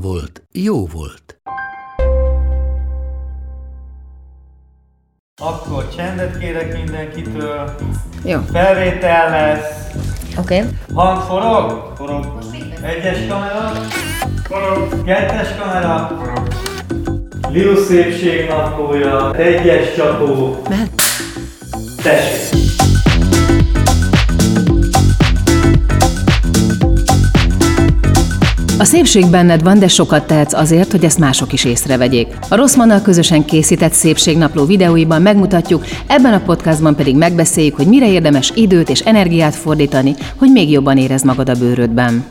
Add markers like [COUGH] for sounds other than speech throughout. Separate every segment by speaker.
Speaker 1: volt, jó volt.
Speaker 2: Akkor csendet kérek mindenkitől.
Speaker 3: Jó.
Speaker 2: Felvétel lesz.
Speaker 3: Oké. Okay.
Speaker 2: Hang forog? Forog. Egyes kamera? Forog. Kettes kamera? Forog. Liu szépség naplója. Egyes csapó.
Speaker 3: Mehet.
Speaker 2: Tessék.
Speaker 3: A szépség benned van, de sokat tehetsz azért, hogy ezt mások is észrevegyék. A Rosszmannal közösen készített szépségnapló videóiban megmutatjuk, ebben a podcastban pedig megbeszéljük, hogy mire érdemes időt és energiát fordítani, hogy még jobban érezd magad a bőrödben.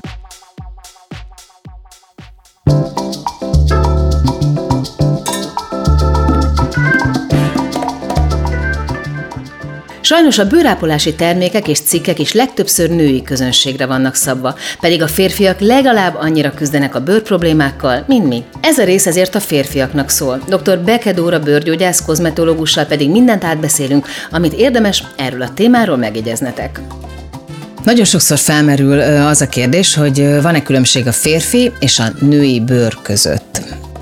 Speaker 3: Sajnos a bőrápolási termékek és cikkek is legtöbbször női közönségre vannak szabva, pedig a férfiak legalább annyira küzdenek a bőrproblémákkal, mint mi. Ez a rész ezért a férfiaknak szól. Dr. Bekedóra bőrgyógyász kozmetológussal pedig mindent átbeszélünk, amit érdemes erről a témáról megjegyeznetek. Nagyon sokszor felmerül az a kérdés, hogy van-e különbség a férfi és a női bőr között.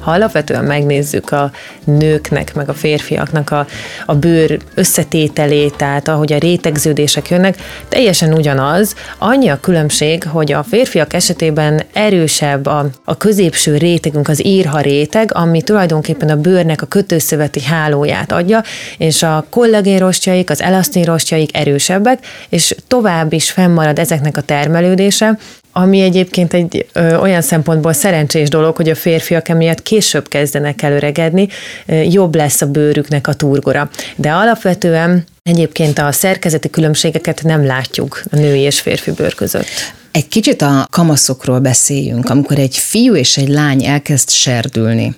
Speaker 4: Ha alapvetően megnézzük a nőknek, meg a férfiaknak a, a bőr összetételét, tehát ahogy a rétegződések jönnek, teljesen ugyanaz. Annyi a különbség, hogy a férfiak esetében erősebb a, a középső rétegünk, az írha réteg, ami tulajdonképpen a bőrnek a kötőszöveti hálóját adja, és a kollagénrostjaik, az elasztinrostjaik erősebbek, és tovább is fennmarad ezeknek a termelődése, ami egyébként egy ö, olyan szempontból szerencsés dolog, hogy a férfiak emiatt később kezdenek el öregedni, ö, jobb lesz a bőrüknek a turgora. De alapvetően egyébként a szerkezeti különbségeket nem látjuk a női és férfi bőr között.
Speaker 3: Egy kicsit a kamaszokról beszéljünk, amikor egy fiú és egy lány elkezd serdülni,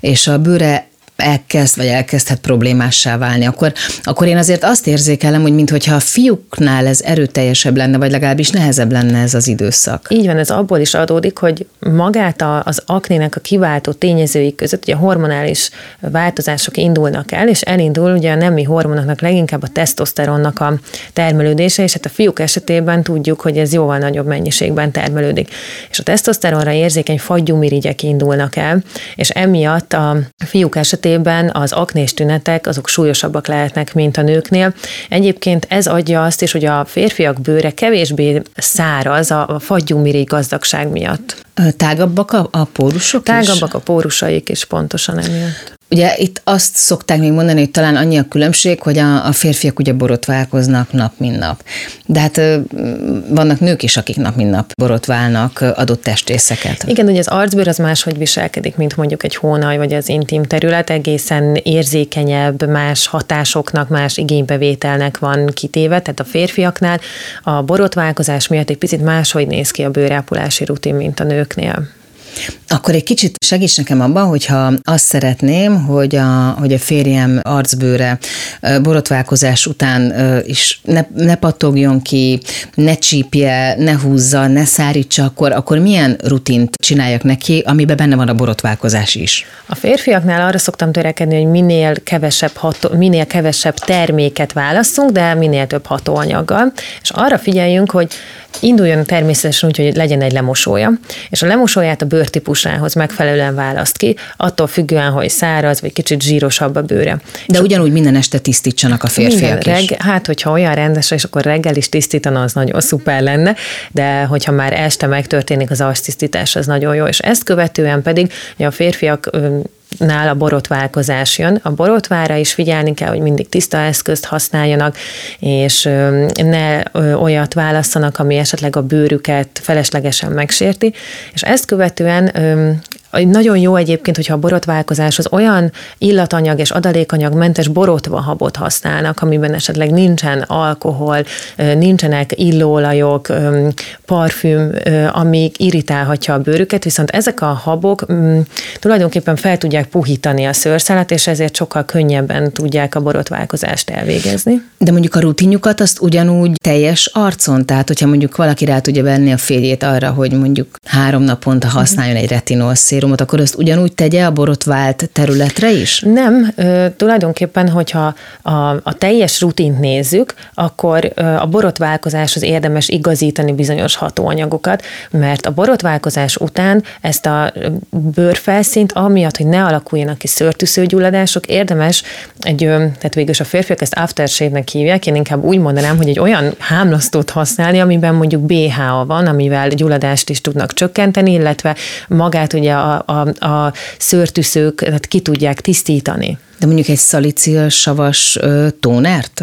Speaker 3: és a bőre elkezd, vagy elkezdhet problémássá válni, akkor, akkor én azért azt érzékelem, hogy mintha a fiúknál ez erőteljesebb lenne, vagy legalábbis nehezebb lenne ez az időszak.
Speaker 4: Így van, ez abból is adódik, hogy magát a, az aknének a kiváltó tényezői között ugye hormonális változások indulnak el, és elindul ugye a nemi hormonoknak leginkább a tesztoszteronnak a termelődése, és hát a fiúk esetében tudjuk, hogy ez jóval nagyobb mennyiségben termelődik. És a tesztoszteronra érzékeny fagyumirigyek indulnak el, és emiatt a fiúk esetében esetében az aknés tünetek azok súlyosabbak lehetnek, mint a nőknél. Egyébként ez adja azt is, hogy a férfiak bőre kevésbé száraz a fagyumirigy gazdagság miatt.
Speaker 3: Tágabbak a, a pórusok
Speaker 4: Tágabbak
Speaker 3: is?
Speaker 4: a pórusaik is pontosan emiatt.
Speaker 3: Ugye itt azt szokták még mondani, hogy talán annyi a különbség, hogy a, a férfiak ugye borotválkoznak nap, mint nap. De hát vannak nők is, akik nap, mint nap borotválnak adott testrészeket.
Speaker 4: Igen, ugye az arcbőr az máshogy viselkedik, mint mondjuk egy hónaj vagy az intim terület, egészen érzékenyebb, más hatásoknak, más igénybevételnek van kitéve, tehát a férfiaknál a borotválkozás miatt egy picit máshogy néz ki a bőrápolási rutin, mint a nőknél.
Speaker 3: Akkor egy kicsit segíts nekem abban, hogyha azt szeretném, hogy a, hogy a férjem arcbőre borotválkozás után is ne, ne pattogjon ki, ne csípje, ne húzza, ne szárítsa, akkor, akkor milyen rutint csináljak neki, amiben benne van a borotválkozás is?
Speaker 4: A férfiaknál arra szoktam törekedni, hogy minél kevesebb, ható, minél kevesebb terméket választunk, de minél több hatóanyaggal, és arra figyeljünk, hogy induljon természetesen úgy, hogy legyen egy lemosója, és a lemosóját a bőrtípusához megfelelően választ ki, attól függően, hogy száraz, vagy kicsit zsírosabb a bőre.
Speaker 3: De és ugyanúgy minden este tisztítsanak a férfiak
Speaker 4: minden
Speaker 3: is.
Speaker 4: Reg, hát, hogyha olyan rendes, és akkor reggel is tisztítana, az nagyon szuper lenne, de hogyha már este megtörténik az arctisztítás, az nagyon jó, és ezt követően pedig a férfiak nál a borotválkozás jön. A borotvára is figyelni kell, hogy mindig tiszta eszközt használjanak, és ne olyat válasszanak, ami esetleg a bőrüket feleslegesen megsérti, és ezt követően Nagyon jó egyébként, hogyha a borotválkozás az olyan illatanyag és adalékanyag mentes borotva habot használnak, amiben esetleg nincsen alkohol, nincsenek illóolajok, parfüm, ami irritálhatja a bőrüket, viszont ezek a habok mm, tulajdonképpen fel tudják puhítani a szőrszálat, és ezért sokkal könnyebben tudják a borotválkozást elvégezni.
Speaker 3: De mondjuk a rutinjukat azt ugyanúgy teljes arcon, tehát hogyha mondjuk valaki rá tudja venni a férjét arra, hogy mondjuk három naponta használjon egy retinol szérumot, akkor azt ugyanúgy tegye a borotvált területre is?
Speaker 4: Nem, tulajdonképpen, hogyha a, a teljes rutint nézzük, akkor ö, a borotválkozáshoz érdemes igazítani bizonyos hatóanyagokat, mert a borotválkozás után ezt a bőrfelszínt, amiatt, hogy ne alakuljanak ki szőrtűszőgyulladások, érdemes egy, tehát végül a férfiak ezt aftershave-nek hívják, én inkább úgy mondanám, hogy egy olyan hámlasztót használni, amiben mondjuk BHA van, amivel gyulladást is tudnak csökkenteni, illetve magát ugye a, a, a szőrtűszők tehát ki tudják tisztítani.
Speaker 3: De mondjuk egy szalicilsavas tónert?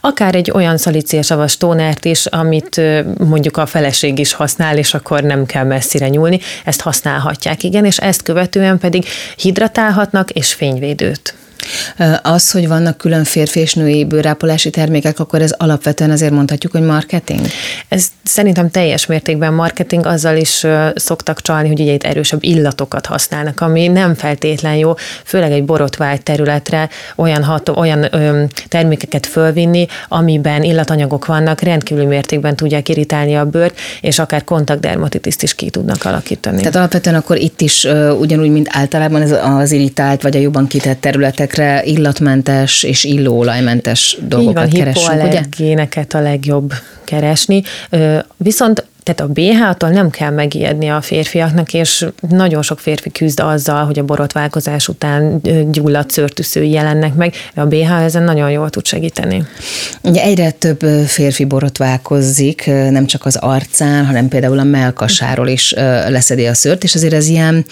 Speaker 4: Akár egy olyan szalicilsavas tónert is, amit mondjuk a feleség is használ, és akkor nem kell messzire nyúlni, ezt használhatják, igen, és ezt követően pedig hidratálhatnak és fényvédőt.
Speaker 3: Az, hogy vannak külön férfi és női bőrápolási termékek, akkor ez alapvetően azért mondhatjuk, hogy marketing?
Speaker 4: Ez szerintem teljes mértékben marketing, azzal is szoktak csalni, hogy ugye itt erősebb illatokat használnak, ami nem feltétlen jó, főleg egy borotvált területre olyan, hat, olyan ö, termékeket fölvinni, amiben illatanyagok vannak, rendkívül mértékben tudják irritálni a bőrt, és akár kontaktdermatitiszt is ki tudnak alakítani.
Speaker 3: Tehát alapvetően akkor itt is ugyanúgy, mint általában ez az irritált vagy a jobban kitett területek ezekre illatmentes és illóolajmentes dolgokat Így van, keresünk,
Speaker 4: ugye? a legjobb keresni. Viszont tehát a BH-tól nem kell megijedni a férfiaknak, és nagyon sok férfi küzd azzal, hogy a borotválkozás után gyulladt szőrtűszői jelennek meg. A BH ezen nagyon jól tud segíteni.
Speaker 3: Ugye egyre több férfi borotválkozik, nem csak az arcán, hanem például a melkasáról is leszedi a szőrt, és azért ez ilyen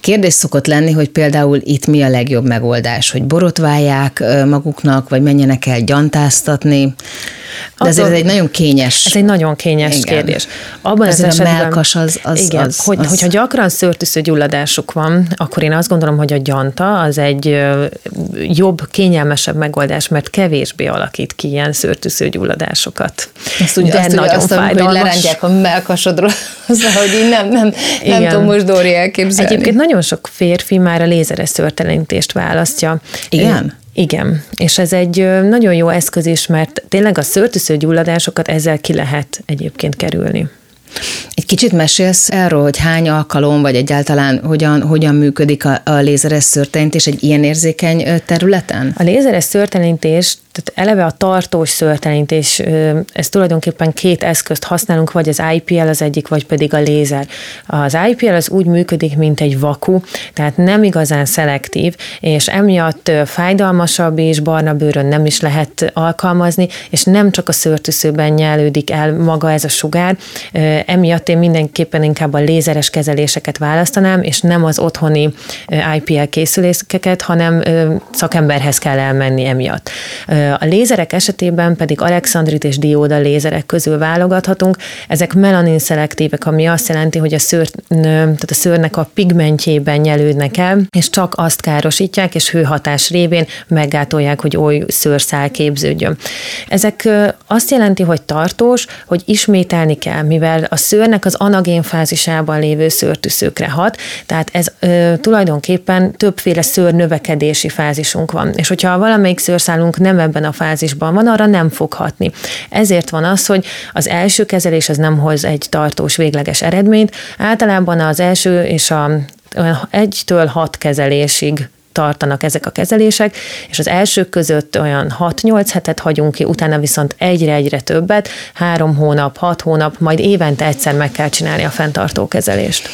Speaker 3: kérdés szokott lenni, hogy például itt mi a legjobb megoldás, hogy borotválják maguknak, vagy menjenek el gyantáztatni. De azért ez egy nagyon kényes.
Speaker 4: Ez egy nagyon kényes igen. kérdés.
Speaker 3: Abban az esetben, a melkas az, az,
Speaker 4: igen,
Speaker 3: az,
Speaker 4: hogy,
Speaker 3: az,
Speaker 4: hogyha gyakran szőrtűsző gyulladásuk van, akkor én azt gondolom, hogy a gyanta az egy jobb, kényelmesebb megoldás, mert kevésbé alakít ki ilyen szőrtűsző gyulladásokat.
Speaker 3: Azt úgy, De azt nagyon azt fájdalmas. Hogy lerántják a melkasodról, [LAUGHS] az, hogy így nem, nem, nem tudom most Dóri elképzelni.
Speaker 4: Egyébként nagyon sok férfi már a lézeres szőrtelenítést választja.
Speaker 3: Igen?
Speaker 4: Igen, és ez egy nagyon jó eszköz is, mert tényleg a szőrtűsző gyulladásokat ezzel ki lehet egyébként kerülni.
Speaker 3: Egy kicsit mesélsz erről, hogy hány alkalom, vagy egyáltalán hogyan, hogyan működik a, a lézeres szőrtelenítés egy ilyen érzékeny területen?
Speaker 4: A lézeres szőrtelenítés, tehát eleve a tartós szőrtelenítés, ez tulajdonképpen két eszközt használunk, vagy az IPL az egyik, vagy pedig a lézer. Az IPL az úgy működik, mint egy vaku, tehát nem igazán szelektív, és emiatt fájdalmasabb és barna bőrön nem is lehet alkalmazni, és nem csak a szőrtűszőben nyelődik el maga ez a sugár, emiatt én mindenképpen inkább a lézeres kezeléseket választanám, és nem az otthoni IPL készülékeket, hanem szakemberhez kell elmenni emiatt. A lézerek esetében pedig alexandrit és dióda lézerek közül válogathatunk. Ezek melanin szelektívek, ami azt jelenti, hogy a, szőr, tehát a szőrnek a pigmentjében nyelődnek el, és csak azt károsítják, és hőhatás révén meggátolják, hogy oly szőrszál képződjön. Ezek azt jelenti, hogy tartós, hogy ismételni kell, mivel a szőrnek az anagén fázisában lévő szőrtűszőkre hat, tehát ez ö, tulajdonképpen többféle szőr növekedési fázisunk van. És hogyha valamelyik szőrszálunk nem ebben a fázisban van, arra nem fog hatni. Ezért van az, hogy az első kezelés az nem hoz egy tartós végleges eredményt. Általában az első és a egytől hat kezelésig tartanak ezek a kezelések, és az elsők között olyan 6-8 hetet hagyunk ki, utána viszont egyre-egyre többet, három hónap, hat hónap, majd évente egyszer meg kell csinálni a fenntartó kezelést.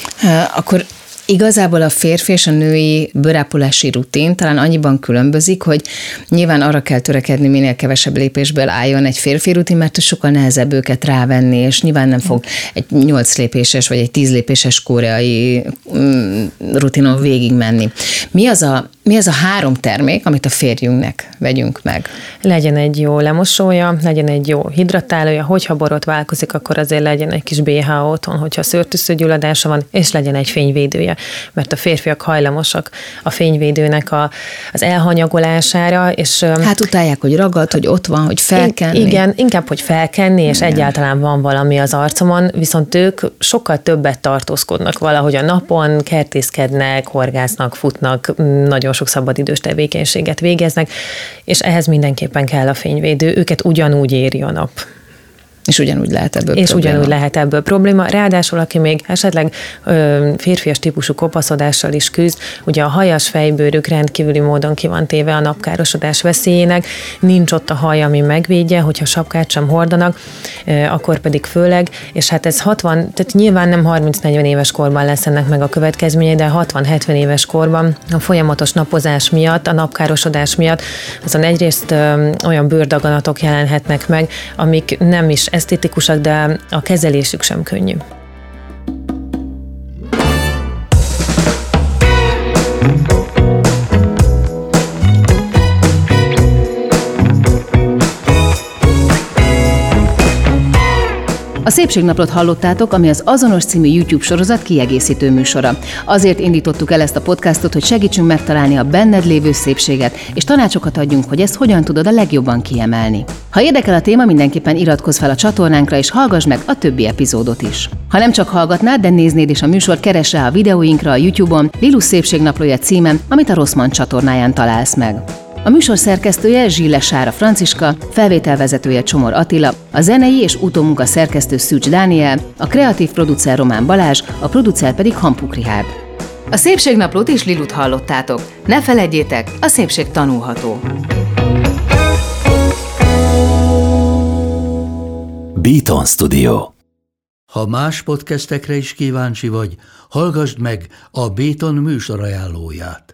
Speaker 3: Akkor Igazából a férfi és a női bőrápolási rutin talán annyiban különbözik, hogy nyilván arra kell törekedni, minél kevesebb lépésből álljon egy férfi rutin, mert sokkal nehezebb őket rávenni, és nyilván nem fog egy 8 lépéses vagy egy 10 lépéses koreai mm, rutinon végigmenni. Mi az a Mi ez a három termék, amit a férjünknek vegyünk meg?
Speaker 4: Legyen egy jó lemosója, legyen egy jó hidratálója, hogyha borotválkozik, akkor azért legyen egy kis BH otthon, hogyha szőrtűszőgyulladása van, és legyen egy fényvédője, mert a férfiak hajlamosak a fényvédőnek a, az elhanyagolására, és
Speaker 3: Hát utálják, hogy ragad, hogy ott van, hogy felkenni.
Speaker 4: igen, inkább, hogy felkenni, és igen. egyáltalán van valami az arcomon, viszont ők sokkal többet tartózkodnak valahogy a napon, kertészkednek, horgásznak, futnak, nagyon sok szabadidős tevékenységet végeznek, és ehhez mindenképpen kell a fényvédő, őket ugyanúgy éri a nap.
Speaker 3: És ugyanúgy lehet ebből
Speaker 4: És
Speaker 3: probléma.
Speaker 4: ugyanúgy lehet ebből probléma. Ráadásul, aki még esetleg ö, férfias típusú kopaszodással is küzd, ugye a hajas fejbőrük rendkívüli módon ki van téve a napkárosodás veszélyének, nincs ott a haj, ami megvédje, hogyha sapkát sem hordanak, ö, akkor pedig főleg, és hát ez 60, tehát nyilván nem 30-40 éves korban lesz ennek meg a következménye, de 60-70 éves korban a folyamatos napozás miatt, a napkárosodás miatt azon egyrészt ö, olyan bőrdaganatok jelenhetnek meg, amik nem is esztétikusak, de a kezelésük sem könnyű.
Speaker 3: A Szépségnaplót hallottátok, ami az Azonos című YouTube sorozat kiegészítő műsora. Azért indítottuk el ezt a podcastot, hogy segítsünk megtalálni a benned lévő szépséget, és tanácsokat adjunk, hogy ezt hogyan tudod a legjobban kiemelni. Ha érdekel a téma, mindenképpen iratkozz fel a csatornánkra, és hallgass meg a többi epizódot is. Ha nem csak hallgatnád, de néznéd is a műsort, keres rá a videóinkra a YouTube-on, Lilus Szépségnaplója címen, amit a Rosszman csatornáján találsz meg. A műsor szerkesztője Zsille Sára Franciska, felvételvezetője Csomor Attila, a zenei és utómunka szerkesztő Szűcs Dániel, a kreatív producer Román Balázs, a producer pedig Hampuk Rihárd. A Szépségnaplót és Lilut hallottátok. Ne feledjétek, a szépség tanulható.
Speaker 1: Beaton Studio. Ha más podcastekre is kíváncsi vagy, hallgassd meg a Béton műsor ajánlóját.